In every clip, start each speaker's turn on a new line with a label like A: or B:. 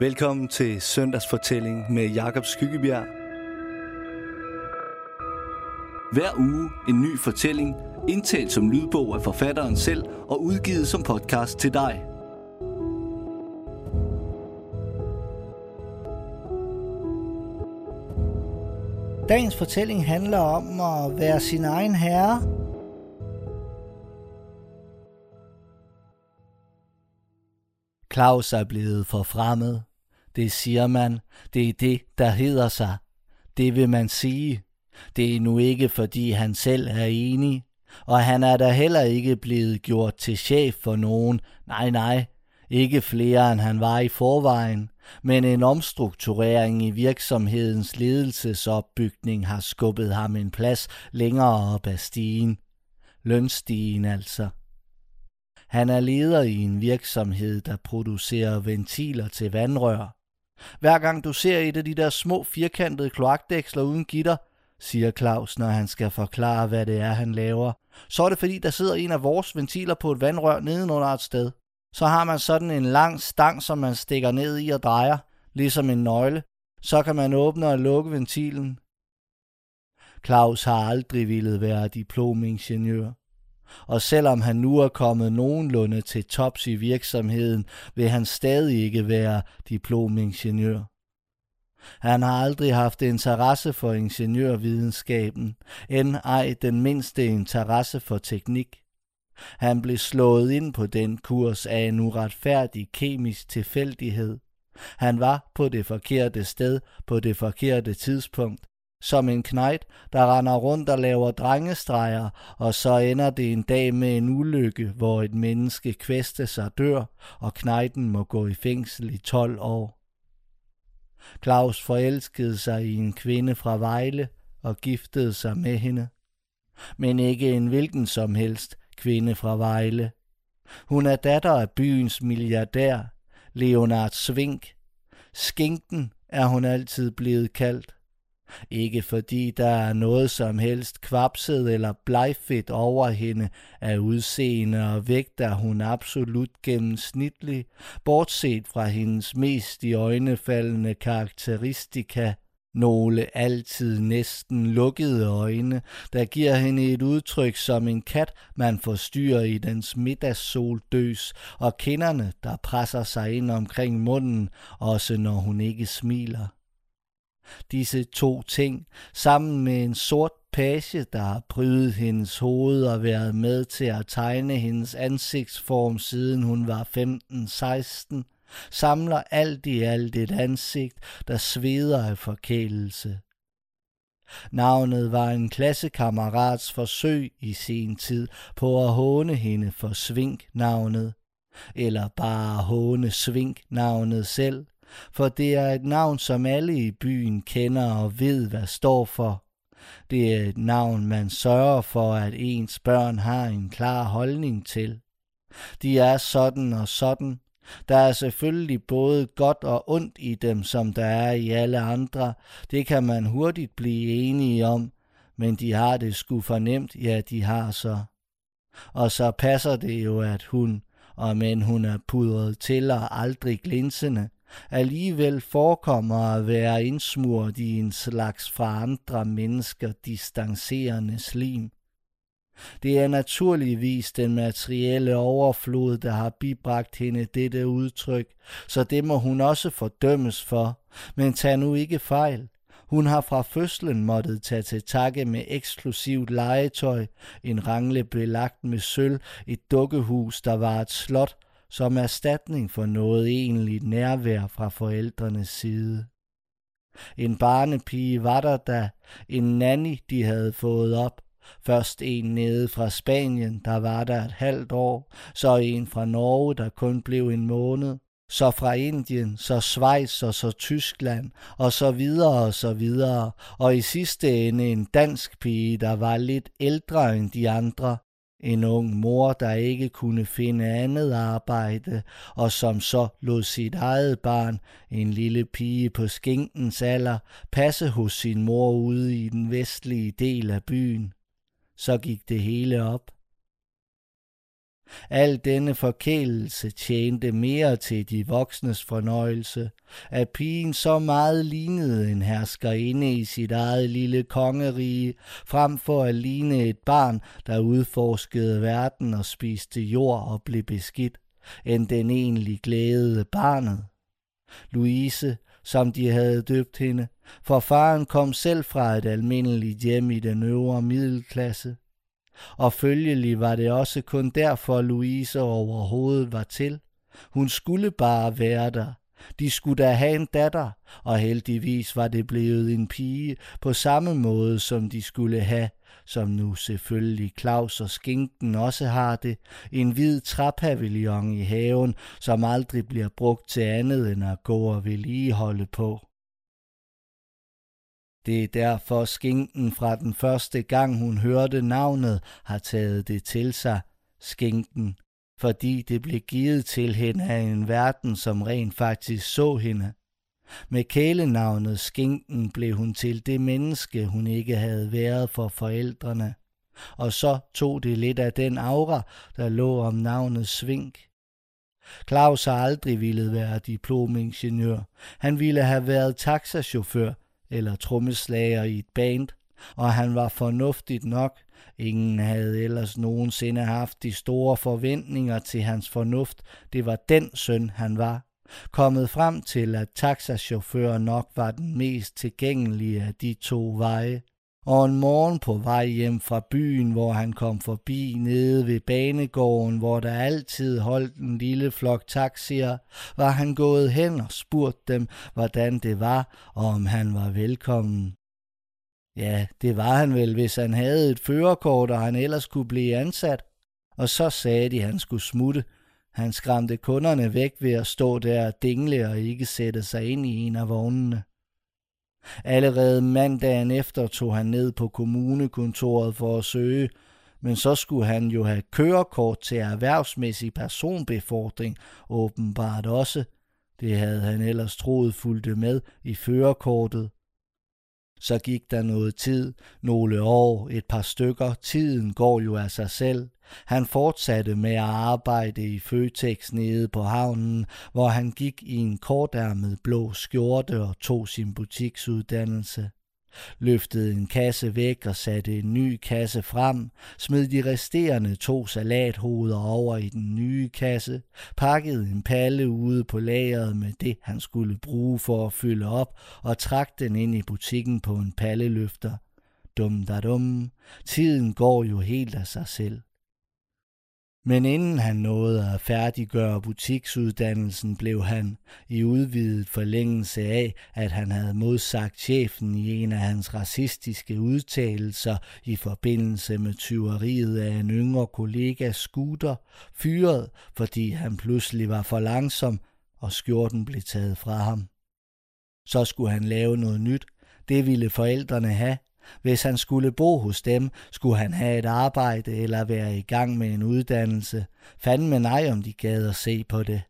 A: Velkommen til Søndagsfortælling med Jakob Skyggebjerg. Hver uge en ny fortælling, indtalt som lydbog af forfatteren selv og udgivet som podcast til dig.
B: Dagens fortælling handler om at være sin egen herre. Claus er blevet forfremmet. Det siger man. Det er det, der hedder sig. Det vil man sige. Det er nu ikke, fordi han selv er enig. Og han er da heller ikke blevet gjort til chef for nogen. Nej, nej. Ikke flere, end han var i forvejen. Men en omstrukturering i virksomhedens ledelsesopbygning har skubbet ham en plads længere op ad stigen. Lønstigen altså. Han er leder i en virksomhed, der producerer ventiler til vandrør. Hver gang du ser et af de der små firkantede kloakdæksler uden gitter, siger Claus, når han skal forklare, hvad det er, han laver, så er det fordi, der sidder en af vores ventiler på et vandrør nedenunder et sted. Så har man sådan en lang stang, som man stikker ned i og drejer, ligesom en nøgle. Så kan man åbne og lukke ventilen. Claus har aldrig ville være diplomingeniør. Og selvom han nu er kommet nogenlunde til tops i virksomheden, vil han stadig ikke være diplomingeniør. Han har aldrig haft interesse for ingeniørvidenskaben, end ej den mindste interesse for teknik. Han blev slået ind på den kurs af en uretfærdig kemisk tilfældighed. Han var på det forkerte sted på det forkerte tidspunkt, som en knejt, der render rundt og laver drengestreger, og så ender det en dag med en ulykke, hvor et menneske kvæstes og dør, og knejten må gå i fængsel i 12 år. Claus forelskede sig i en kvinde fra Vejle og giftede sig med hende. Men ikke en hvilken som helst kvinde fra Vejle. Hun er datter af byens milliardær, Leonard Svink. Skinken er hun altid blevet kaldt. Ikke fordi der er noget som helst kvapset eller blegfedt over hende af udseende og vægt er hun absolut gennemsnitlig, bortset fra hendes mest i øjnefaldende karakteristika, nogle altid næsten lukkede øjne, der giver hende et udtryk som en kat, man forstyrrer i dens middagssoldøs, og kinderne, der presser sig ind omkring munden, også når hun ikke smiler. Disse to ting, sammen med en sort page, der har prydet hendes hoved og været med til at tegne hendes ansigtsform siden hun var 15-16, samler alt i alt et ansigt, der sveder af forkælelse. Navnet var en klassekammerats forsøg i sin tid på at håne hende for Svink-navnet, eller bare håne Svink-navnet selv – for det er et navn, som alle i byen kender og ved, hvad står for. Det er et navn, man sørger for, at ens børn har en klar holdning til. De er sådan og sådan. Der er selvfølgelig både godt og ondt i dem, som der er i alle andre. Det kan man hurtigt blive enige om, men de har det sgu fornemt, ja, de har så. Og så passer det jo, at hun, og men hun er pudret til og aldrig glinsende, alligevel forekommer at være indsmurt i en slags fra andre mennesker distancerende slim. Det er naturligvis den materielle overflod, der har bibragt hende dette udtryk, så det må hun også fordømmes for. Men tag nu ikke fejl. Hun har fra fødslen måttet tage til takke med eksklusivt legetøj, en rangle belagt med sølv, et dukkehus, der var et slot, som erstatning for noget egentligt nærvær fra forældrenes side. En barnepige var der da, en nanny de havde fået op, Først en nede fra Spanien, der var der et halvt år, så en fra Norge, der kun blev en måned, så fra Indien, så Schweiz og så Tyskland, og så videre og så videre, og i sidste ende en dansk pige, der var lidt ældre end de andre, en ung mor, der ikke kunne finde andet arbejde, og som så lod sit eget barn, en lille pige på skinkens alder, passe hos sin mor ude i den vestlige del af byen. Så gik det hele op. Al denne forkælelse tjente mere til de voksnes fornøjelse, at pigen så meget lignede en herskerinde i sit eget lille kongerige, frem for at ligne et barn, der udforskede verden og spiste jord og blev beskidt, end den egentlig glædede barnet. Louise, som de havde døbt hende, for faren kom selv fra et almindeligt hjem i den øvre middelklasse – og følgelig var det også kun derfor, Louise overhovedet var til. Hun skulle bare være der. De skulle da have en datter, og heldigvis var det blevet en pige, på samme måde som de skulle have, som nu selvfølgelig Claus og Skinken også har det, en hvid træpavillon i haven, som aldrig bliver brugt til andet end at gå og vedligeholde på. Det er derfor skinken fra den første gang hun hørte navnet har taget det til sig, skinken, fordi det blev givet til hende af en verden, som rent faktisk så hende. Med kælenavnet Skinken blev hun til det menneske, hun ikke havde været for forældrene. Og så tog det lidt af den aura, der lå om navnet Svink. Claus har aldrig ville være diplomingeniør. Han ville have været taxachauffør, eller trommeslager i et band, og han var fornuftigt nok. Ingen havde ellers nogensinde haft de store forventninger til hans fornuft. Det var den søn, han var. Kommet frem til, at taxachauffør nok var den mest tilgængelige af de to veje og en morgen på vej hjem fra byen, hvor han kom forbi nede ved banegården, hvor der altid holdt en lille flok taxier, var han gået hen og spurgt dem, hvordan det var, og om han var velkommen. Ja, det var han vel, hvis han havde et førerkort, og han ellers kunne blive ansat. Og så sagde de, at han skulle smutte. Han skræmte kunderne væk ved at stå der og dingle og ikke sætte sig ind i en af vognene. Allerede mandagen efter tog han ned på kommunekontoret for at søge, men så skulle han jo have kørekort til erhvervsmæssig personbefordring, åbenbart også. Det havde han ellers troet fulgte med i førerkortet. Så gik der noget tid, nogle år, et par stykker. Tiden går jo af sig selv. Han fortsatte med at arbejde i Føtex nede på havnen, hvor han gik i en kortærmet blå skjorte og tog sin butiksuddannelse. Løftede en kasse væk og satte en ny kasse frem, smed de resterende to salathoveder over i den nye kasse, pakkede en palle ude på lageret med det, han skulle bruge for at fylde op, og trak den ind i butikken på en palleløfter. Dum da dum. Tiden går jo helt af sig selv. Men inden han nåede at færdiggøre butiksuddannelsen, blev han, i udvidet forlængelse af, at han havde modsagt chefen i en af hans racistiske udtalelser i forbindelse med tyveriet af en yngre kollegas scooter, fyret, fordi han pludselig var for langsom, og skjorten blev taget fra ham. Så skulle han lave noget nyt. Det ville forældrene have, hvis han skulle bo hos dem, skulle han have et arbejde eller være i gang med en uddannelse. Fanden nej, om de gad at se på det.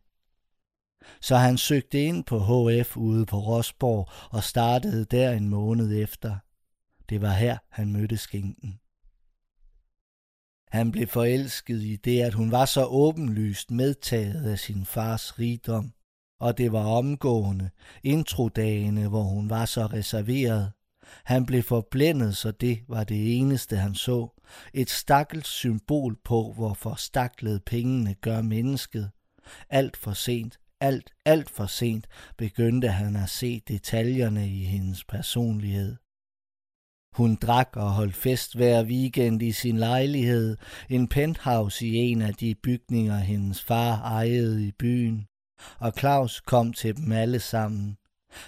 B: Så han søgte ind på HF ude på Rosborg og startede der en måned efter. Det var her, han mødte skinken. Han blev forelsket i det, at hun var så åbenlyst medtaget af sin fars rigdom, og det var omgående, introdagene, hvor hun var så reserveret. Han blev forblændet, så det var det eneste, han så. Et stakkels symbol på, hvor forstaklet pengene gør mennesket. Alt for sent, alt, alt for sent begyndte han at se detaljerne i hendes personlighed. Hun drak og holdt fest hver weekend i sin lejlighed, en penthouse i en af de bygninger, hendes far ejede i byen. Og Claus kom til dem alle sammen.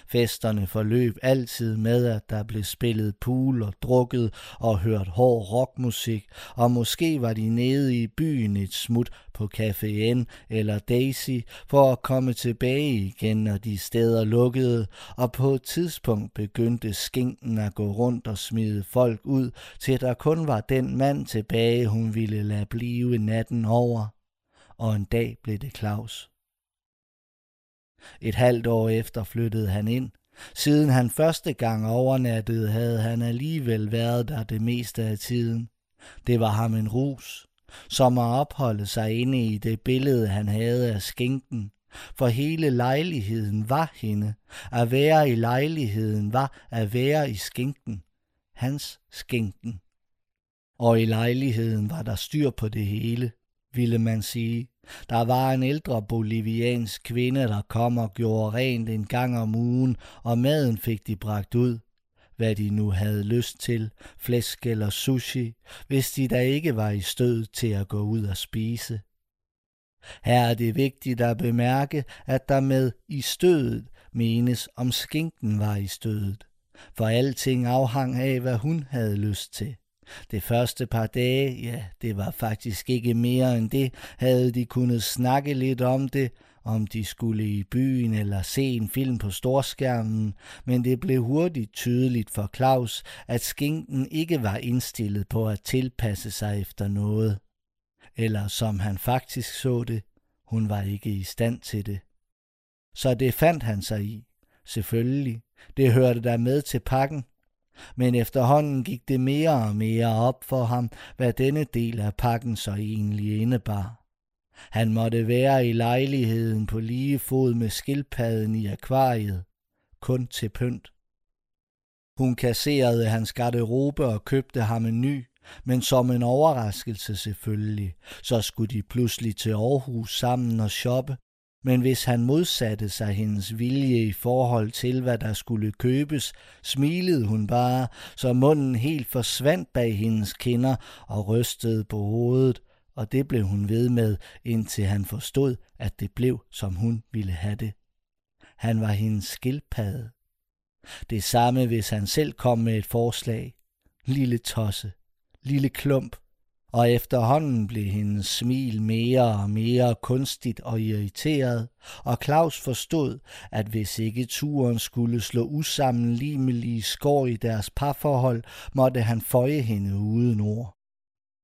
B: Festerne forløb altid med, at der blev spillet pool og drukket og hørt hård rockmusik, og måske var de nede i byen et smut på Café N eller Daisy for at komme tilbage igen, når de steder lukkede, og på et tidspunkt begyndte skinken at gå rundt og smide folk ud, til der kun var den mand tilbage, hun ville lade blive natten over. Og en dag blev det Claus. Et halvt år efter flyttede han ind. Siden han første gang overnattede, havde han alligevel været der det meste af tiden. Det var ham en rus. som at opholde sig inde i det billede, han havde af skinken. For hele lejligheden var hende. At være i lejligheden var at være i skinken. Hans skinken. Og i lejligheden var der styr på det hele, ville man sige. Der var en ældre boliviansk kvinde, der kom og gjorde rent en gang om ugen, og maden fik de bragt ud hvad de nu havde lyst til, flæsk eller sushi, hvis de da ikke var i stød til at gå ud og spise. Her er det vigtigt at bemærke, at der med i stødet menes, om skinken var i stødet, for alting afhang af, hvad hun havde lyst til. Det første par dage, ja, det var faktisk ikke mere end det, havde de kunnet snakke lidt om det, om de skulle i byen eller se en film på storskærmen, men det blev hurtigt tydeligt for Claus, at skinken ikke var indstillet på at tilpasse sig efter noget. Eller som han faktisk så det, hun var ikke i stand til det. Så det fandt han sig i. Selvfølgelig, det hørte der med til pakken. Men efterhånden gik det mere og mere op for ham, hvad denne del af pakken så egentlig indebar. Han måtte være i lejligheden på lige fod med skildpadden i akvariet, kun til pynt. Hun kasserede hans garderobe og købte ham en ny, men som en overraskelse selvfølgelig, så skulle de pludselig til Aarhus sammen og shoppe. Men hvis han modsatte sig hendes vilje i forhold til, hvad der skulle købes, smilede hun bare, så munden helt forsvandt bag hendes kinder og rystede på hovedet, og det blev hun ved med, indtil han forstod, at det blev, som hun ville have det. Han var hendes skildpadde. Det samme, hvis han selv kom med et forslag. Lille tosse, lille klump, og efterhånden blev hendes smil mere og mere kunstigt og irriteret, og Claus forstod, at hvis ikke turen skulle slå usammenlimelige skår i deres parforhold, måtte han føje hende uden ord.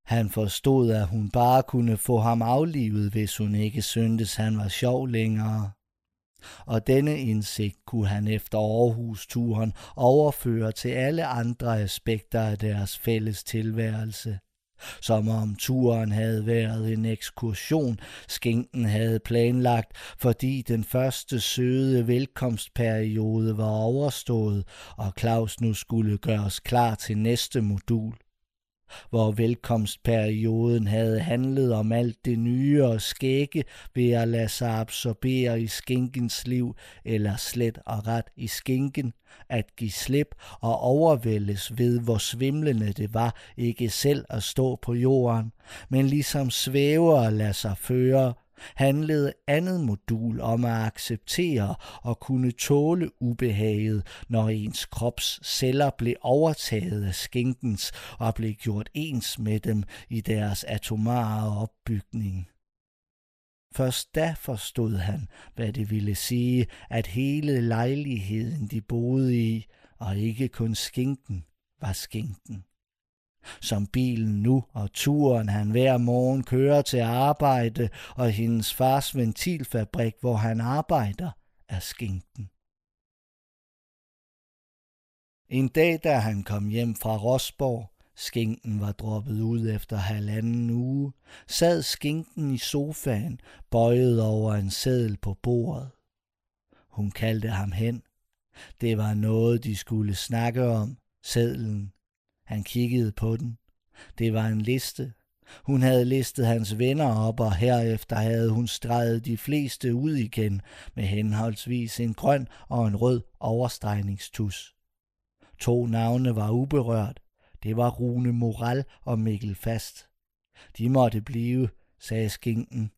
B: Han forstod, at hun bare kunne få ham aflivet, hvis hun ikke syntes, han var sjov længere. Og denne indsigt kunne han efter Aarhus-turen overføre til alle andre aspekter af deres fælles tilværelse. Som om turen havde været en ekskursion, skinken havde planlagt, fordi den første søde velkomstperiode var overstået, og Claus nu skulle gøres klar til næste modul hvor velkomstperioden havde handlet om alt det nye og skægge ved at lade sig absorbere i skinkens liv, eller slet og ret i skinken, at give slip og overvældes ved, hvor svimlende det var ikke selv at stå på jorden, men ligesom svæve og lade sig føre, handlede andet modul om at acceptere og kunne tåle ubehaget, når ens krops celler blev overtaget af skinkens og blev gjort ens med dem i deres atomare opbygning. Først da forstod han, hvad det ville sige, at hele lejligheden, de boede i, og ikke kun skinken, var skinken som bilen nu og turen han hver morgen kører til arbejde, og hendes fars ventilfabrik, hvor han arbejder, er skinken. En dag, da han kom hjem fra Rosborg, skinken var droppet ud efter halvanden uge, sad skinken i sofaen, bøjet over en seddel på bordet. Hun kaldte ham hen. Det var noget, de skulle snakke om, sedlen. Han kiggede på den. Det var en liste. Hun havde listet hans venner op, og herefter havde hun streget de fleste ud igen med henholdsvis en grøn og en rød overstregningstus. To navne var uberørt. Det var Rune Moral og Mikkel Fast. De måtte blive, sagde skinken.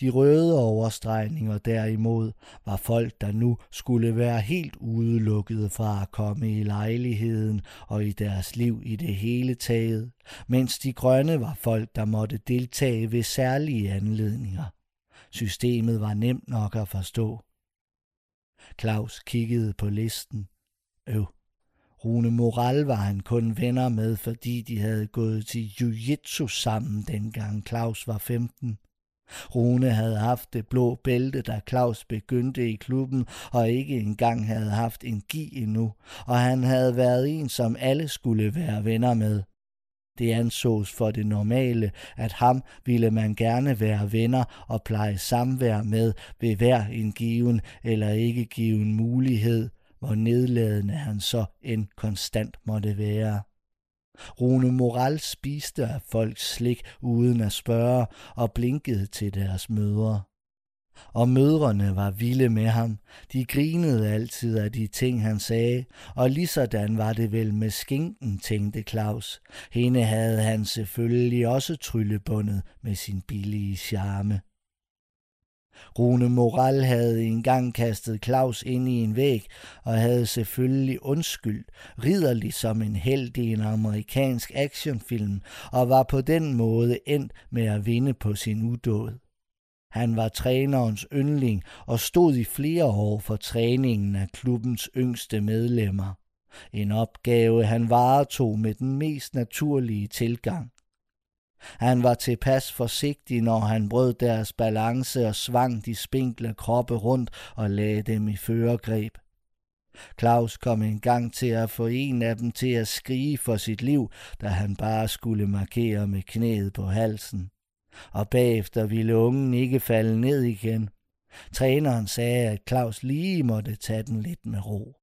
B: De røde overstregninger derimod var folk, der nu skulle være helt udelukket fra at komme i lejligheden og i deres liv i det hele taget, mens de grønne var folk, der måtte deltage ved særlige anledninger. Systemet var nemt nok at forstå. Claus kiggede på listen. Øv. Rune Moral var han kun venner med, fordi de havde gået til jiu-jitsu sammen, dengang Claus var 15. Rune havde haft det blå bælte, da Claus begyndte i klubben, og ikke engang havde haft en gi endnu, og han havde været en, som alle skulle være venner med. Det ansås for det normale, at ham ville man gerne være venner og pleje samvær med ved hver en given eller ikke given mulighed, hvor nedladende han så end konstant måtte være. Rune Moral spiste af folks slik uden at spørge og blinkede til deres mødre. Og mødrene var vilde med ham. De grinede altid af de ting, han sagde, og ligesådan var det vel med skinken, tænkte Claus. Hende havde han selvfølgelig også tryllebundet med sin billige charme. Rune Moral havde engang kastet Claus ind i en væg og havde selvfølgelig undskyldt, ridderligt som en held i en amerikansk actionfilm, og var på den måde endt med at vinde på sin udåd. Han var trænerens yndling og stod i flere år for træningen af klubbens yngste medlemmer. En opgave, han varetog med den mest naturlige tilgang. Han var tilpas forsigtig, når han brød deres balance og svang de spinkle kroppe rundt og lagde dem i føregreb. Claus kom en gang til at få en af dem til at skrige for sit liv, da han bare skulle markere med knæet på halsen. Og bagefter ville ungen ikke falde ned igen. Træneren sagde, at Claus lige måtte tage den lidt med ro.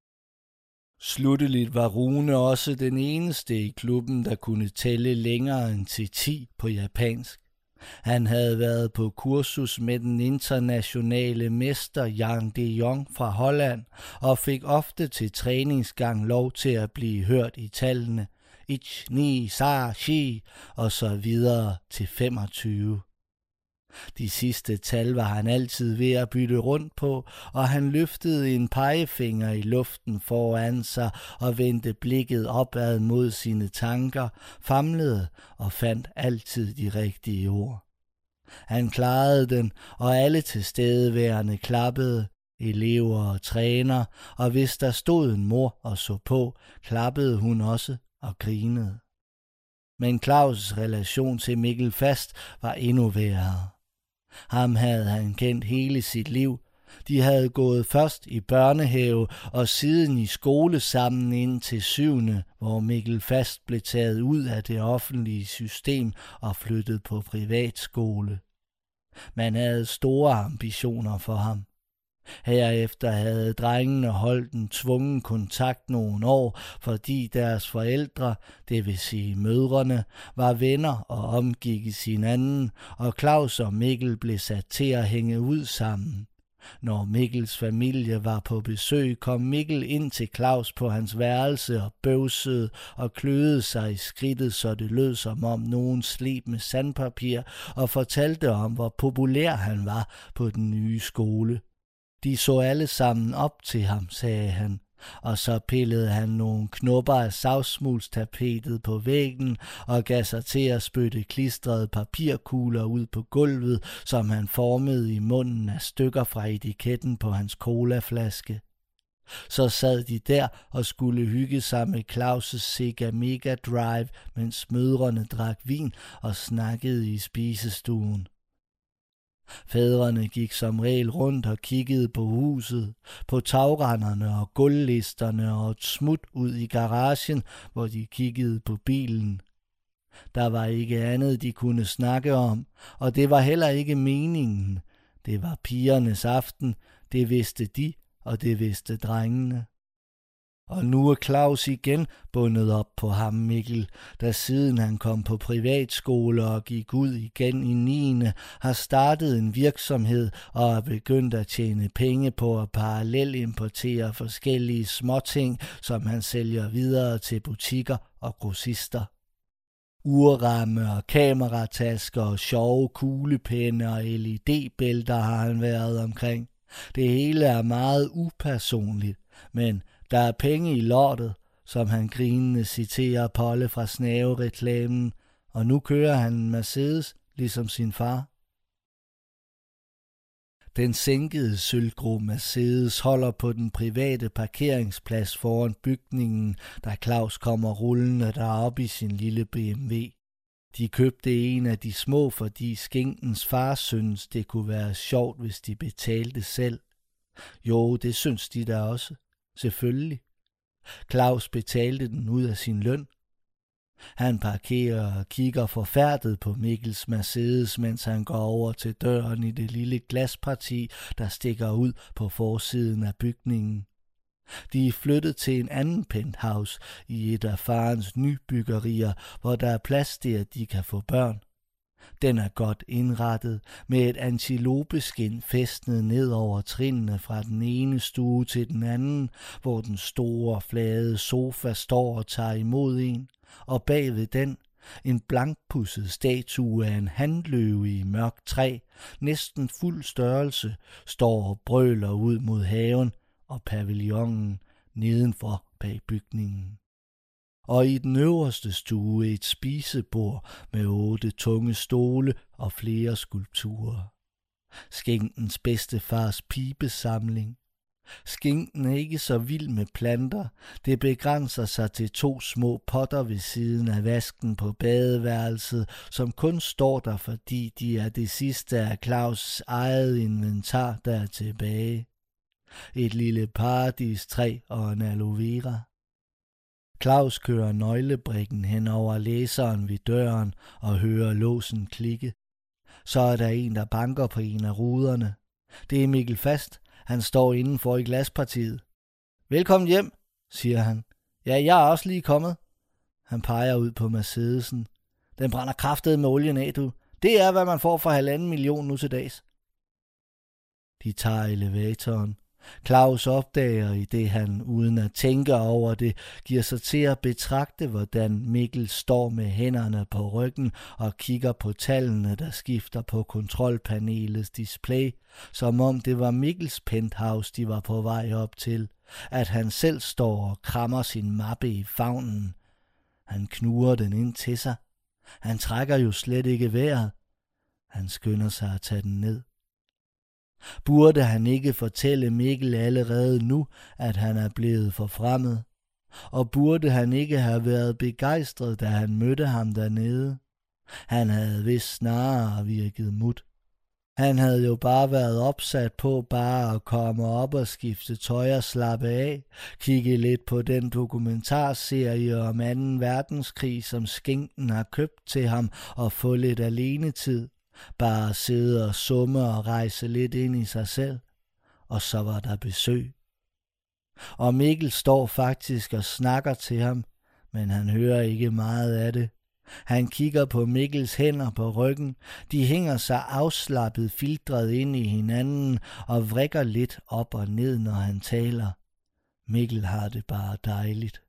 B: Slutteligt var Rune også den eneste i klubben, der kunne tælle længere end til 10 på japansk. Han havde været på kursus med den internationale mester Jan de Jong fra Holland og fik ofte til træningsgang lov til at blive hørt i tallene Ich, Ni, Sa, Shi og så videre til 25. De sidste tal var han altid ved at bytte rundt på, og han løftede en pegefinger i luften foran sig og vendte blikket opad mod sine tanker, famlede og fandt altid de rigtige ord. Han klarede den, og alle tilstedeværende klappede, elever og træner, og hvis der stod en mor og så på, klappede hun også og grinede. Men Claus' relation til Mikkel Fast var endnu værre. Ham havde han kendt hele sit liv. De havde gået først i børnehave og siden i skole sammen ind til syvende, hvor Mikkel Fast blev taget ud af det offentlige system og flyttet på privatskole. Man havde store ambitioner for ham. Herefter havde drengene holdt en tvungen kontakt nogle år, fordi deres forældre, det vil sige mødrene, var venner og omgik hinanden, og Claus og Mikkel blev sat til at hænge ud sammen. Når Mikkels familie var på besøg, kom Mikkel ind til Claus på hans værelse og bøvsede og kløede sig i skridtet, så det lød som om nogen sleb med sandpapir og fortalte om, hvor populær han var på den nye skole. De så alle sammen op til ham, sagde han, og så pillede han nogle knopper af savsmulstapetet på væggen og gav sig til at spytte klistrede papirkugler ud på gulvet, som han formede i munden af stykker fra etiketten på hans colaflaske. Så sad de der og skulle hygge sig med Claus' Sega Mega Drive, mens mødrene drak vin og snakkede i spisestuen. Fædrene gik som regel rundt og kiggede på huset, på tagrenderne og gulvlisterne og et smut ud i garagen, hvor de kiggede på bilen. Der var ikke andet, de kunne snakke om, og det var heller ikke meningen. Det var pigernes aften, det vidste de, og det vidste drengene. Og nu er Claus igen bundet op på ham, Mikkel, der siden han kom på privatskole og gik ud igen i 9. har startet en virksomhed og er begyndt at tjene penge på at parallelimportere forskellige småting, som han sælger videre til butikker og grossister. Urramme og kameratasker og sjove kuglepenne og LED-bælter har han været omkring. Det hele er meget upersonligt, men der er penge i lortet, som han grinende citerer Polle fra Snave-reklamen, og nu kører han en Mercedes, ligesom sin far. Den sænkede sølvgrå Mercedes holder på den private parkeringsplads foran bygningen, da Claus kommer rullende derop i sin lille BMW. De købte en af de små, fordi skænkens far synes, det kunne være sjovt, hvis de betalte selv. Jo, det synes de da også. Selvfølgelig. Claus betalte den ud af sin løn. Han parkerer og kigger forfærdet på Mikkels Mercedes, mens han går over til døren i det lille glasparti, der stikker ud på forsiden af bygningen. De er flyttet til en anden penthouse i et af farens nybyggerier, hvor der er plads til, at de kan få børn. Den er godt indrettet, med et antilopeskin fæstnet ned over trinene fra den ene stue til den anden, hvor den store, flade sofa står og tager imod en, og bagved den en blankpusset statue af en handløve i mørk træ, næsten fuld størrelse, står og brøler ud mod haven og pavillonen nedenfor bag bygningen og i den øverste stue et spisebord med otte tunge stole og flere skulpturer. Skænkens bedstefars pibesamling. Skinken er ikke så vild med planter. Det begrænser sig til to små potter ved siden af vasken på badeværelset, som kun står der, fordi de er det sidste af Claus' eget inventar, der er tilbage. Et lille paradistræ og en aloe vera. Claus kører nøglebrikken hen over læseren ved døren og hører låsen klikke. Så er der en, der banker på en af ruderne. Det er Mikkel Fast. Han står indenfor i glaspartiet. Velkommen hjem, siger han. Ja, jeg er også lige kommet. Han peger ud på Mercedesen. Den brænder kraftet med olien af, du. Det er, hvad man får for halvanden million nu til dags. De tager elevatoren. Claus opdager i det, han uden at tænke over det, giver sig til at betragte, hvordan Mikkel står med hænderne på ryggen og kigger på tallene, der skifter på kontrolpanelets display, som om det var Mikkels penthouse, de var på vej op til, at han selv står og krammer sin mappe i favnen. Han knuger den ind til sig. Han trækker jo slet ikke vejret. Han skynder sig at tage den ned. Burde han ikke fortælle Mikkel allerede nu, at han er blevet forfremmet? Og burde han ikke have været begejstret, da han mødte ham dernede? Han havde vist snarere virket mut. Han havde jo bare været opsat på bare at komme op og skifte tøj og slappe af, kigge lidt på den dokumentarserie om 2. verdenskrig, som skinken har købt til ham, og få lidt alenetid. Bare sidde og summe og rejse lidt ind i sig selv. Og så var der besøg. Og Mikkel står faktisk og snakker til ham, men han hører ikke meget af det. Han kigger på Mikkels hænder på ryggen. De hænger sig afslappet filtret ind i hinanden og vrikker lidt op og ned, når han taler. Mikkel har det bare dejligt.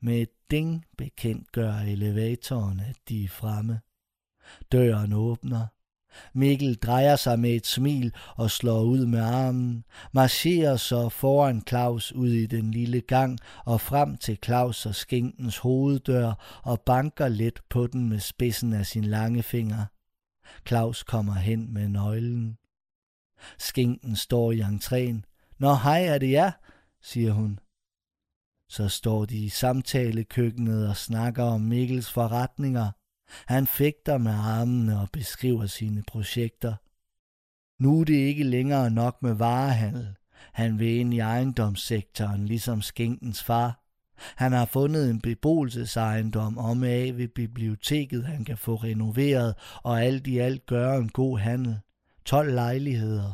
B: Med et ding bekendt gør elevatoren, at de er fremme. Døren åbner. Mikkel drejer sig med et smil og slår ud med armen, marcherer så foran Claus ud i den lille gang og frem til Claus og skinkens hoveddør og banker let på den med spidsen af sin lange finger. Claus kommer hen med nøglen. Skinken står i entréen. Nå, hej, er det jer? siger hun. Så står de i samtalekøkkenet og snakker om Mikkels forretninger. Han fægter med armene og beskriver sine projekter. Nu er det ikke længere nok med varehandel. Han vil ind i ejendomssektoren, ligesom skinkens far. Han har fundet en beboelsesejendom om af ved biblioteket, han kan få renoveret, og alt i alt gøre en god handel. 12 lejligheder.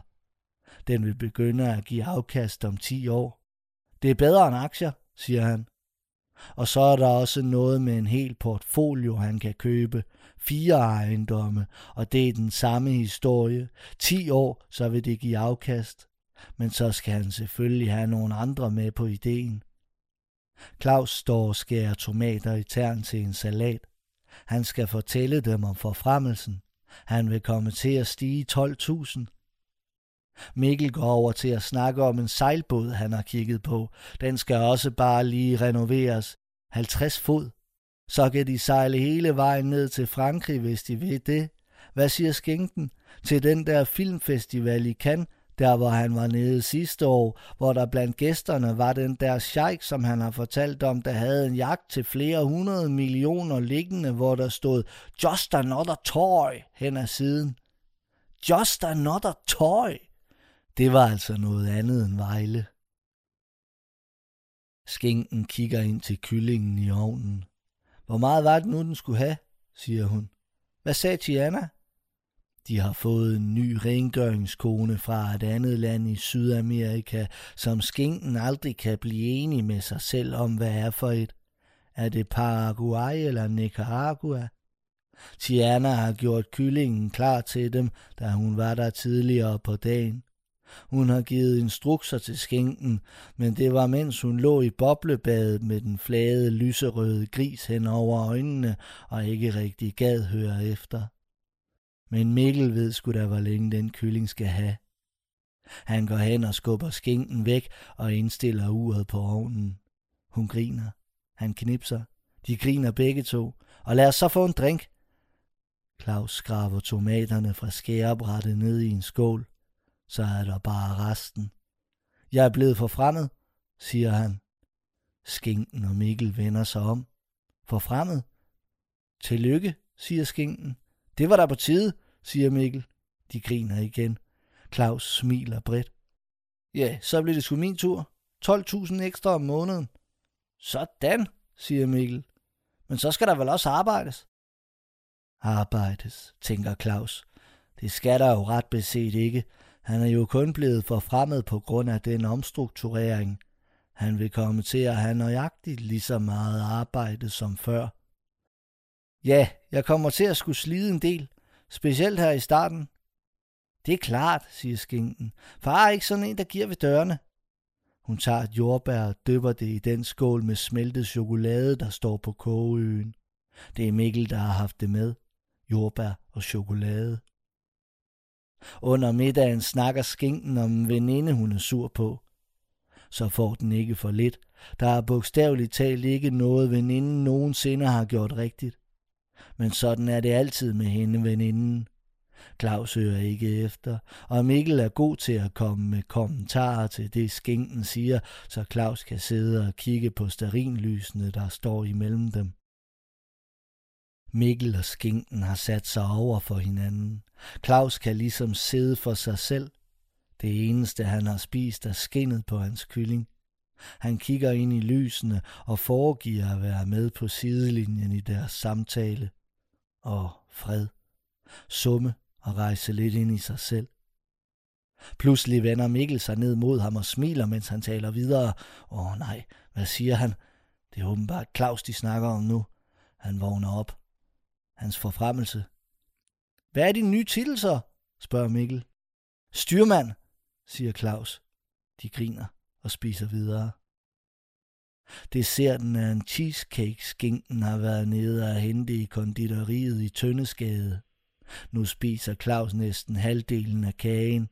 B: Den vil begynde at give afkast om 10 år. Det er bedre end aktier, siger han. Og så er der også noget med en hel portfolio, han kan købe. Fire ejendomme, og det er den samme historie. 10 år, så vil det give afkast. Men så skal han selvfølgelig have nogle andre med på ideen. Claus står og skærer tomater i tern til en salat. Han skal fortælle dem om forfremmelsen. Han vil komme til at stige 12.000. Mikkel går over til at snakke om en sejlbåd, han har kigget på. Den skal også bare lige renoveres. 50 fod. Så kan de sejle hele vejen ned til Frankrig, hvis de vil det. Hvad siger skænken? Til den der filmfestival i Cannes, der hvor han var nede sidste år, hvor der blandt gæsterne var den der sheik, som han har fortalt om, der havde en jagt til flere hundrede millioner liggende, hvor der stod Just another toy hen ad siden. Just another toy. Det var altså noget andet end Vejle. Skinken kigger ind til kyllingen i ovnen. Hvor meget var det nu, den skulle have, siger hun. Hvad sagde Tiana? De har fået en ny rengøringskone fra et andet land i Sydamerika, som skinken aldrig kan blive enig med sig selv om, hvad er for et. Er det Paraguay eller Nicaragua? Tiana har gjort kyllingen klar til dem, da hun var der tidligere på dagen. Hun har givet instrukser til skinken, men det var mens hun lå i boblebadet med den flade lyserøde gris hen over øjnene og ikke rigtig gad høre efter. Men Mikkel ved sgu da, hvor længe den kylling skal have. Han går hen og skubber skinken væk og indstiller uret på ovnen. Hun griner. Han knipser. De griner begge to. Og lad os så få en drink. Claus skraber tomaterne fra skærebrættet ned i en skål. Så er der bare resten. Jeg er blevet forfremmet, siger han. Skinken og Mikkel vender sig om. Forfremmet? Tillykke, siger skinken. Det var der på tide, siger Mikkel. De griner igen. Claus smiler bredt. Ja, så bliver det sgu min tur. 12.000 ekstra om måneden. Sådan, siger Mikkel. Men så skal der vel også arbejdes? Arbejdes, tænker Claus. Det skal der jo ret beset ikke. Han er jo kun blevet forfremmet på grund af den omstrukturering. Han vil komme til at have nøjagtigt lige så meget arbejde som før. Ja, jeg kommer til at skulle slide en del, specielt her i starten. Det er klart, siger skinken. Far er ikke sådan en, der giver ved dørene. Hun tager et jordbær og dypper det i den skål med smeltet chokolade, der står på kogeøen. Det er Mikkel, der har haft det med. Jordbær og chokolade. Under middagen snakker skinken om en veninde, hun er sur på. Så får den ikke for lidt. Der er bogstaveligt talt ikke noget, veninden nogensinde har gjort rigtigt. Men sådan er det altid med hende, veninden. Claus hører ikke efter, og Mikkel er god til at komme med kommentarer til det, skinken siger, så Claus kan sidde og kigge på starinlysene, der står imellem dem. Mikkel og skinken har sat sig over for hinanden. Claus kan ligesom sidde for sig selv. Det eneste, han har spist, er skinnet på hans kylling. Han kigger ind i lysene og foregiver at være med på sidelinjen i deres samtale. Og fred. Summe og rejse lidt ind i sig selv. Pludselig vender Mikkel sig ned mod ham og smiler, mens han taler videre. Åh nej, hvad siger han? Det er åbenbart Claus, de snakker om nu. Han vågner op. Hans forfremmelse. Hvad er din nye titel så? spørger Mikkel. Styrmand, siger Claus. De griner og spiser videre. Desserten er en cheesecake skinken har været nede og hente i konditoriet i Tøndeskade. Nu spiser Claus næsten halvdelen af kagen.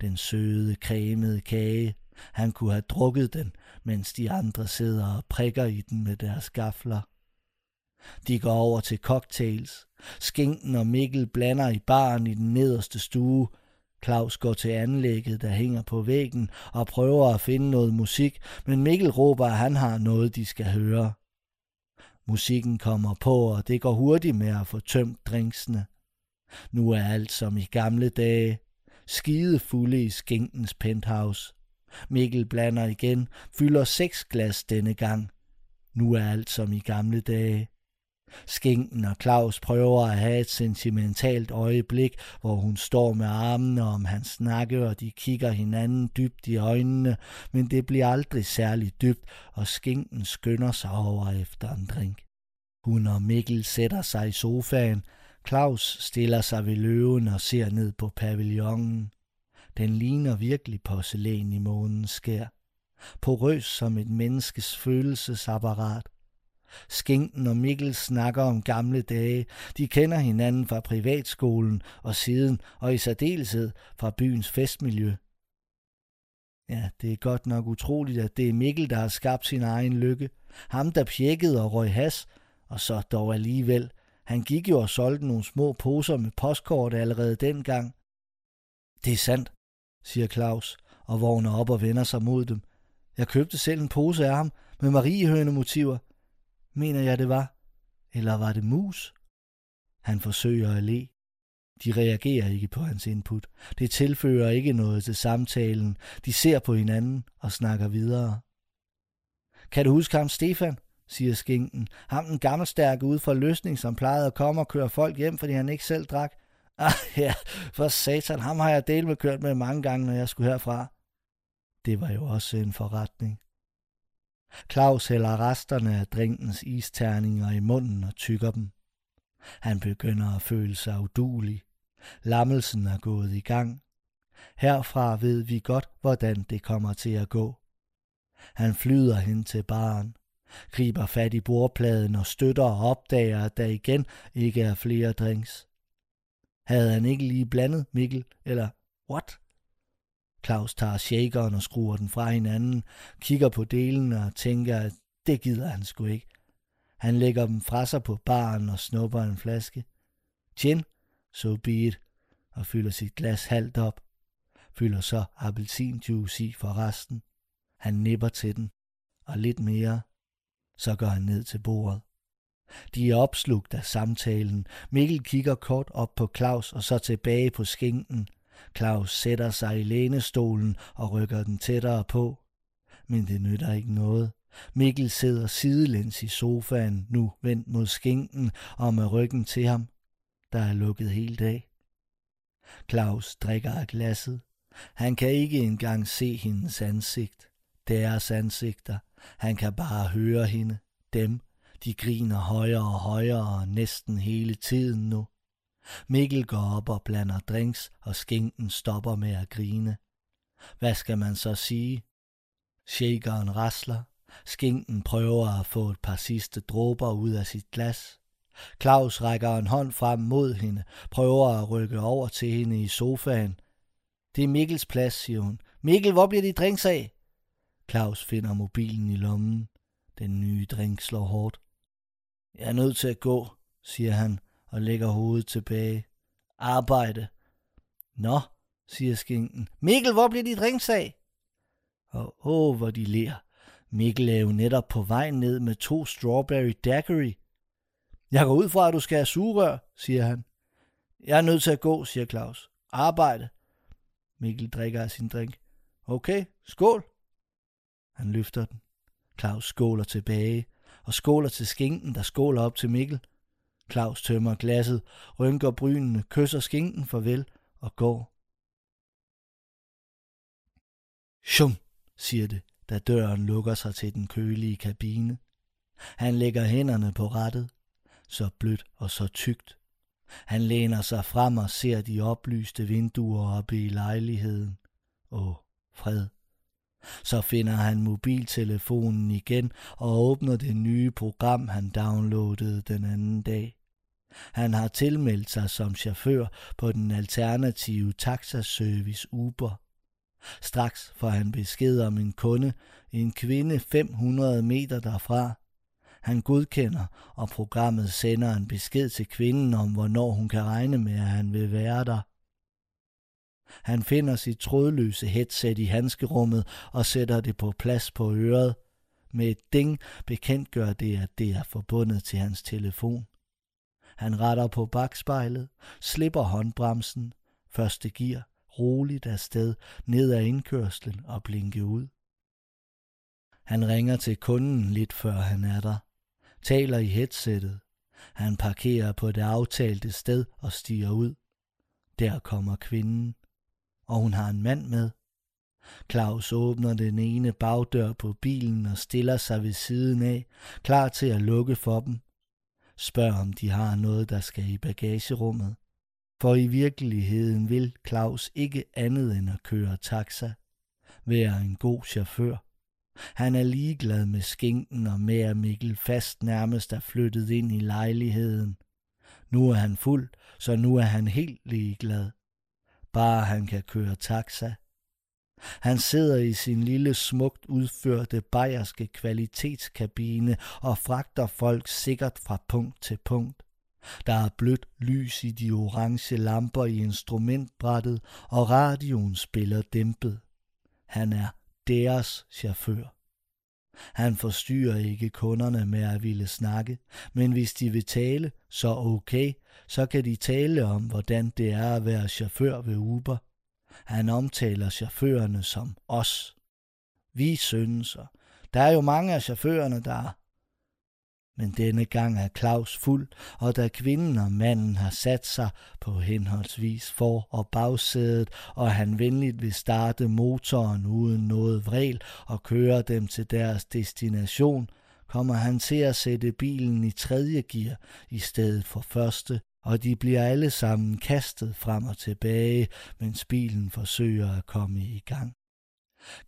B: Den søde, cremede kage. Han kunne have drukket den, mens de andre sidder og prikker i den med deres gafler. De går over til cocktails. Skinken og Mikkel blander i baren i den nederste stue. Claus går til anlægget, der hænger på væggen, og prøver at finde noget musik, men Mikkel råber, at han har noget, de skal høre. Musikken kommer på, og det går hurtigt med at få tømt drinksene. Nu er alt som i gamle dage. Skide fulde i skinkens penthouse. Mikkel blander igen, fylder seks glas denne gang. Nu er alt som i gamle dage. Skinken og Claus prøver at have et sentimentalt øjeblik, hvor hun står med armene om hans nakke, og de kigger hinanden dybt i øjnene, men det bliver aldrig særlig dybt, og skinken skynder sig over efter en drink. Hun og Mikkel sætter sig i sofaen, Claus stiller sig ved løven og ser ned på pavillonen. Den ligner virkelig porcelæn i månens skær. Porøs som et menneskes følelsesapparat. Skinken og Mikkel snakker om gamle dage. De kender hinanden fra privatskolen og siden, og i særdeleshed fra byens festmiljø. Ja, det er godt nok utroligt, at det er Mikkel, der har skabt sin egen lykke. Ham, der pjekkede og røg has, og så dog alligevel. Han gik jo og solgte nogle små poser med postkort allerede dengang. Det er sandt, siger Claus, og vågner op og vender sig mod dem. Jeg købte selv en pose af ham med mariehønemotiver mener jeg det var. Eller var det mus? Han forsøger at le. De reagerer ikke på hans input. Det tilfører ikke noget til samtalen. De ser på hinanden og snakker videre. Kan du huske ham, Stefan? siger skinken. Ham den gammelstærke ude for løsning, som plejede at komme og køre folk hjem, fordi han ikke selv drak. Ah ja, for satan, ham har jeg delt med kørt med mange gange, når jeg skulle herfra. Det var jo også en forretning. Claus hælder resterne af drinkens isterninger i munden og tykker dem. Han begynder at føle sig udulig. Lammelsen er gået i gang. Herfra ved vi godt, hvordan det kommer til at gå. Han flyder hen til baren, griber fat i bordpladen og støtter og opdager, at der igen ikke er flere drinks. Havde han ikke lige blandet Mikkel, eller what? Claus tager shakeren og skruer den fra hinanden, kigger på delen og tænker, at det gider han sgu ikke. Han lægger dem fra sig på baren og snupper en flaske. Gin, so be it, og fylder sit glas halvt op. Fylder så appelsinjuice i for resten. Han nipper til den, og lidt mere. Så går han ned til bordet. De er opslugt af samtalen. Mikkel kigger kort op på Claus og så tilbage på skinken. Claus sætter sig i lænestolen og rykker den tættere på. Men det nytter ikke noget. Mikkel sidder sidelæns i sofaen, nu vendt mod skinken og med ryggen til ham. Der er lukket helt af. Claus drikker af glasset. Han kan ikke engang se hendes ansigt. Deres ansigter. Han kan bare høre hende. Dem. De griner højere og højere næsten hele tiden nu. Mikkel går op og blander drinks, og skinken stopper med at grine. Hvad skal man så sige? Shakeren rasler. Skinken prøver at få et par sidste dråber ud af sit glas. Claus rækker en hånd frem mod hende, prøver at rykke over til hende i sofaen. Det er Mikkels plads, siger hun. Mikkel, hvor bliver de drinks af? Claus finder mobilen i lommen. Den nye drink slår hårdt. Jeg er nødt til at gå, siger han og lægger hovedet tilbage. Arbejde. Nå, siger skinken. Mikkel, hvor bliver dit ringsag? Og åh, hvor de ler. Mikkel er jo netop på vej ned med to strawberry daiquiri. Jeg går ud fra, at du skal have sugerør, siger han. Jeg er nødt til at gå, siger Claus. Arbejde. Mikkel drikker af sin drink. Okay, skål. Han løfter den. Claus skåler tilbage, og skåler til skinken, der skåler op til Mikkel. Claus tømmer glasset, rynker brynene, kysser skinken farvel og går. Shum, siger det, da døren lukker sig til den kølige kabine. Han lægger hænderne på rattet, så blødt og så tykt. Han læner sig frem og ser de oplyste vinduer oppe i lejligheden. Åh, fred. Så finder han mobiltelefonen igen og åbner det nye program, han downloadede den anden dag. Han har tilmeldt sig som chauffør på den alternative taxaservice Uber. Straks får han besked om en kunde, en kvinde 500 meter derfra. Han godkender, og programmet sender en besked til kvinden om, hvornår hun kan regne med, at han vil være der. Han finder sit trådløse headset i handskerummet og sætter det på plads på øret. Med et ding bekendtgør det, at det er forbundet til hans telefon. Han retter på bagspejlet, slipper håndbremsen, første gear, roligt afsted ned ad indkørslen og blinke ud. Han ringer til kunden lidt før han er der, taler i headsettet. Han parkerer på det aftalte sted og stiger ud. Der kommer kvinden og hun har en mand med. Claus åbner den ene bagdør på bilen og stiller sig ved siden af, klar til at lukke for dem. Spørg om de har noget, der skal i bagagerummet. For i virkeligheden vil Claus ikke andet end at køre taxa. Være en god chauffør. Han er ligeglad med skinken og med at Mikkel fast nærmest er flyttet ind i lejligheden. Nu er han fuld, så nu er han helt ligeglad bare han kan køre taxa. Han sidder i sin lille smukt udførte bayerske kvalitetskabine og fragter folk sikkert fra punkt til punkt. Der er blødt lys i de orange lamper i instrumentbrættet, og radioen spiller dæmpet. Han er deres chauffør. Han forstyrrer ikke kunderne med at ville snakke, men hvis de vil tale, så okay, så kan de tale om, hvordan det er at være chauffør ved Uber. Han omtaler chaufførerne som os. Vi synes, der er jo mange af chaufførerne, der men denne gang er Claus fuld, og da kvinden og manden har sat sig på henholdsvis for- og bagsædet, og han venligt vil starte motoren uden noget vrel og køre dem til deres destination, kommer han til at sætte bilen i tredje gear i stedet for første, og de bliver alle sammen kastet frem og tilbage, mens bilen forsøger at komme i gang.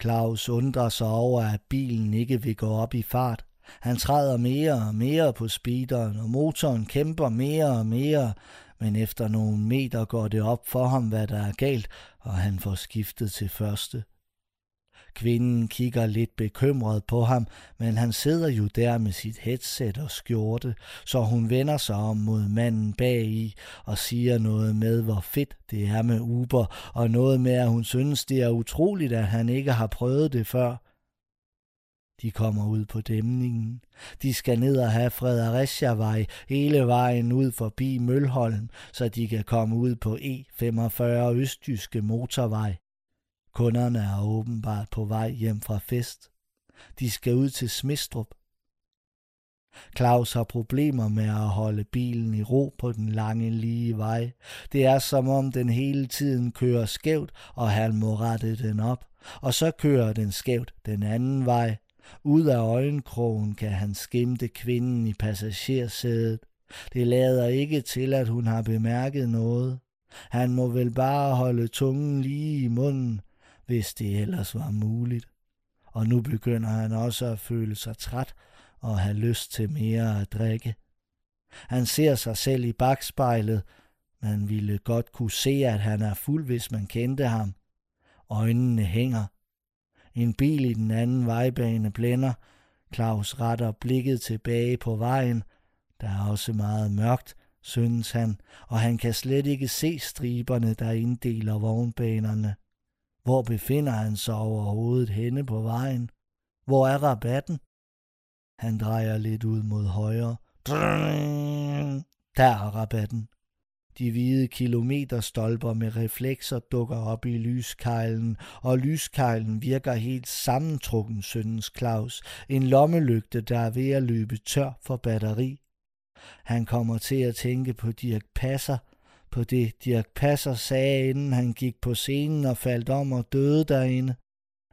B: Claus undrer sig over, at bilen ikke vil gå op i fart. Han træder mere og mere på speederen, og motoren kæmper mere og mere, men efter nogle meter går det op for ham, hvad der er galt, og han får skiftet til første. Kvinden kigger lidt bekymret på ham, men han sidder jo der med sit headset og skjorte, så hun vender sig om mod manden bag i og siger noget med, hvor fedt det er med Uber, og noget med, at hun synes, det er utroligt, at han ikke har prøvet det før. De kommer ud på dæmningen. De skal ned og have Fredericia-vej hele vejen ud forbi Mølholm, så de kan komme ud på E45 Østjyske Motorvej. Kunderne er åbenbart på vej hjem fra fest. De skal ud til Smistrup. Claus har problemer med at holde bilen i ro på den lange lige vej. Det er som om den hele tiden kører skævt, og han må rette den op. Og så kører den skævt den anden vej. Ud af øjenkrogen kan han skimte kvinden i passagersædet. Det lader ikke til, at hun har bemærket noget. Han må vel bare holde tungen lige i munden, hvis det ellers var muligt. Og nu begynder han også at føle sig træt og have lyst til mere at drikke. Han ser sig selv i bagspejlet. Man ville godt kunne se, at han er fuld, hvis man kendte ham. Øjnene hænger. En bil i den anden vejbane blænder. Claus retter blikket tilbage på vejen. Der er også meget mørkt, synes han, og han kan slet ikke se striberne, der inddeler vognbanerne. Hvor befinder han sig overhovedet henne på vejen? Hvor er rabatten? Han drejer lidt ud mod højre. Der er rabatten. De hvide kilometerstolper med reflekser dukker op i lyskejlen, og lyskejlen virker helt sammentrukken, søndens Claus. En lommelygte, der er ved at løbe tør for batteri. Han kommer til at tænke på Dirk Passer, på det Dirk Passer sagde, inden han gik på scenen og faldt om og døde derinde,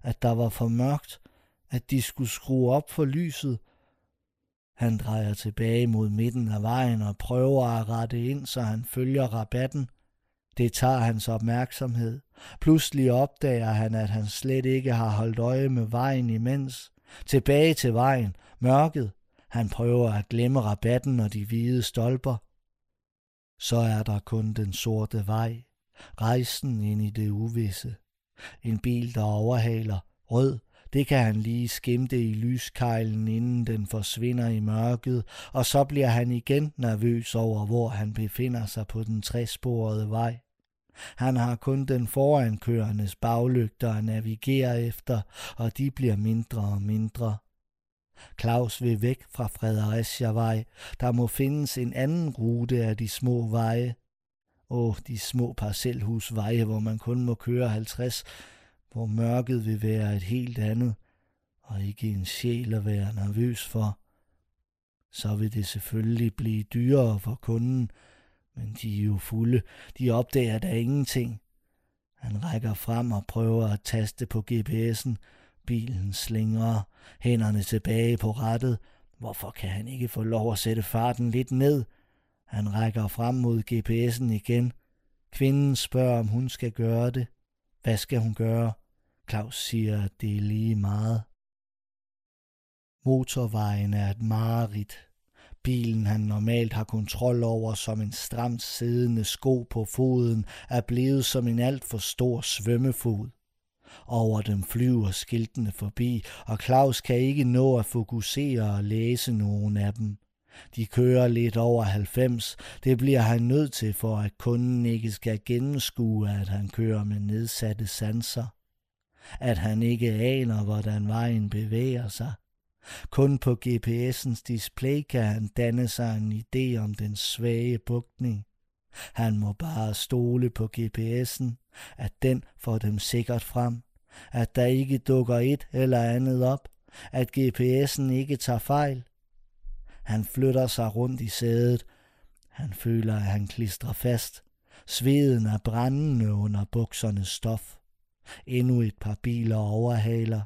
B: at der var for mørkt, at de skulle skrue op for lyset. Han drejer tilbage mod midten af vejen og prøver at rette ind, så han følger rabatten. Det tager hans opmærksomhed. Pludselig opdager han, at han slet ikke har holdt øje med vejen imens. Tilbage til vejen, mørket. Han prøver at glemme rabatten og de hvide stolper. Så er der kun den sorte vej, rejsen ind i det uvisse. En bil, der overhaler, rød, det kan han lige skimte i lyskejlen, inden den forsvinder i mørket, og så bliver han igen nervøs over, hvor han befinder sig på den træsporede vej. Han har kun den forankørendes baglygter at navigere efter, og de bliver mindre og mindre. Claus vil væk fra Fredericiavej. Der må findes en anden rute af de små veje. Åh, de små parcelhusveje, hvor man kun må køre 50, hvor mørket vil være et helt andet, og ikke en sjæl at være nervøs for. Så vil det selvfølgelig blive dyrere for kunden, men de er jo fulde. De opdager da ingenting. Han rækker frem og prøver at taste på GPS'en, Bilen slinger hænderne tilbage på rattet. Hvorfor kan han ikke få lov at sætte farten lidt ned? Han rækker frem mod GPS'en igen. Kvinden spørger, om hun skal gøre det. Hvad skal hun gøre? Claus siger, at det er lige meget. Motorvejen er et mareridt. Bilen, han normalt har kontrol over som en stramt siddende sko på foden, er blevet som en alt for stor svømmefod. Over dem flyver skiltene forbi, og Claus kan ikke nå at fokusere og læse nogen af dem. De kører lidt over 90. Det bliver han nødt til, for at kunden ikke skal gennemskue, at han kører med nedsatte sanser. At han ikke aner, hvordan vejen bevæger sig. Kun på GPS'ens display kan han danne sig en idé om den svage bugtning. Han må bare stole på GPS'en, at den får dem sikkert frem, at der ikke dukker et eller andet op, at GPS'en ikke tager fejl. Han flytter sig rundt i sædet. Han føler, at han klistrer fast. Sveden er brændende under buksernes stof. Endnu et par biler overhaler.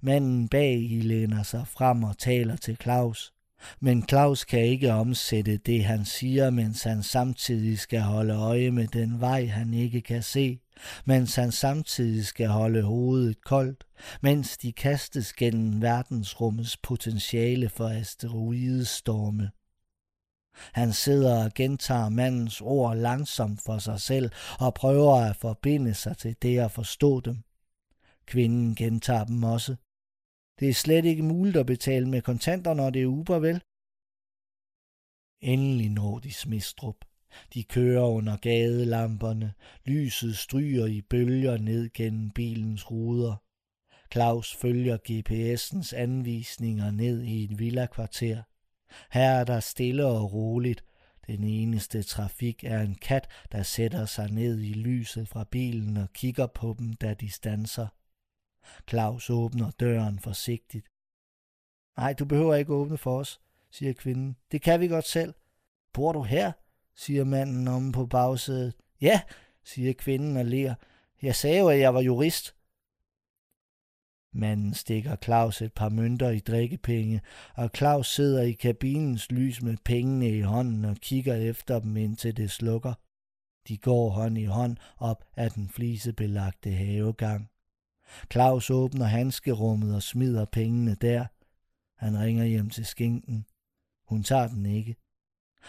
B: Manden bag i læner sig frem og taler til Claus. Men Claus kan ikke omsætte det, han siger, mens han samtidig skal holde øje med den vej, han ikke kan se, mens han samtidig skal holde hovedet koldt, mens de kastes gennem verdensrummets potentiale for asteroidestorme. Han sidder og gentager mandens ord langsomt for sig selv og prøver at forbinde sig til det at forstå dem. Kvinden gentager dem også. Det er slet ikke muligt at betale med kontanter, når det er Uber, vel? Endelig når de Smistrup. De kører under gadelamperne. Lyset stryger i bølger ned gennem bilens ruder. Claus følger GPS'ens anvisninger ned i et villakvarter. Her er der stille og roligt. Den eneste trafik er en kat, der sætter sig ned i lyset fra bilen og kigger på dem, da de stanser. Claus åbner døren forsigtigt. Nej, du behøver ikke åbne for os, siger kvinden. Det kan vi godt selv. Bor du her? siger manden om på bagsædet. Ja, siger kvinden og ler. Jeg sagde jo, at jeg var jurist. Manden stikker Claus et par mønter i drikkepenge, og Claus sidder i kabinens lys med pengene i hånden og kigger efter dem indtil det slukker. De går hånd i hånd op ad den flisebelagte havegang. Claus åbner handskerummet og smider pengene der. Han ringer hjem til skinken. Hun tager den ikke.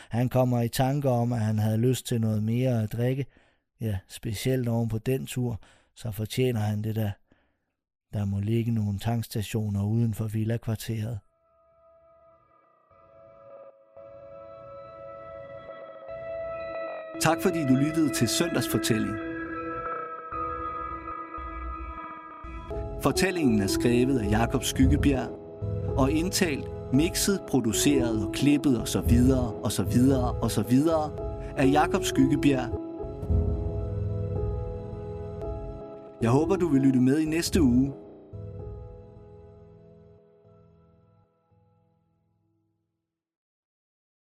B: Han kommer i tanker om, at han havde lyst til noget mere at drikke. Ja, specielt oven på den tur, så fortjener han det der. Der må ligge nogle tankstationer uden for villakvarteret.
A: Tak fordi du lyttede til Søndagsfortælling. Fortællingen er skrevet af Jakob Skyggebjerg og indtalt, mixet, produceret og klippet og så videre og så videre og så videre af Jakob Skyggebjerg. Jeg håber, du vil lytte med i næste uge,